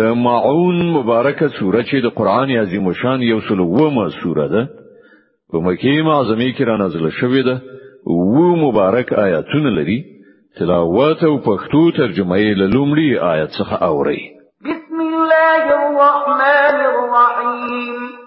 د ماعون مبارکه سوره چې د قران عظیم شان یو سل ومه سوره ده په مکه معظمه کې را نازله شوې ده و مبارک آیاتونه لري تلاوت او پښتو ترجمه یې له لومړي آیت څخه اوري بسم الله الرحمن الرحیم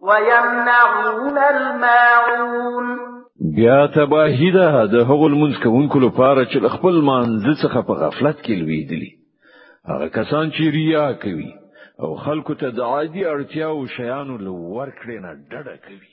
ويمنعون الماعون بیا تباهی ده د هغو لمونځ کوونکو لپاره چې خپل مانځ څخه په غفلت کې لویدلی هغه کسان چې ریا کوي او خلکو ته د عادي اړتیاو شیانو لور کړې نه ډډه کوي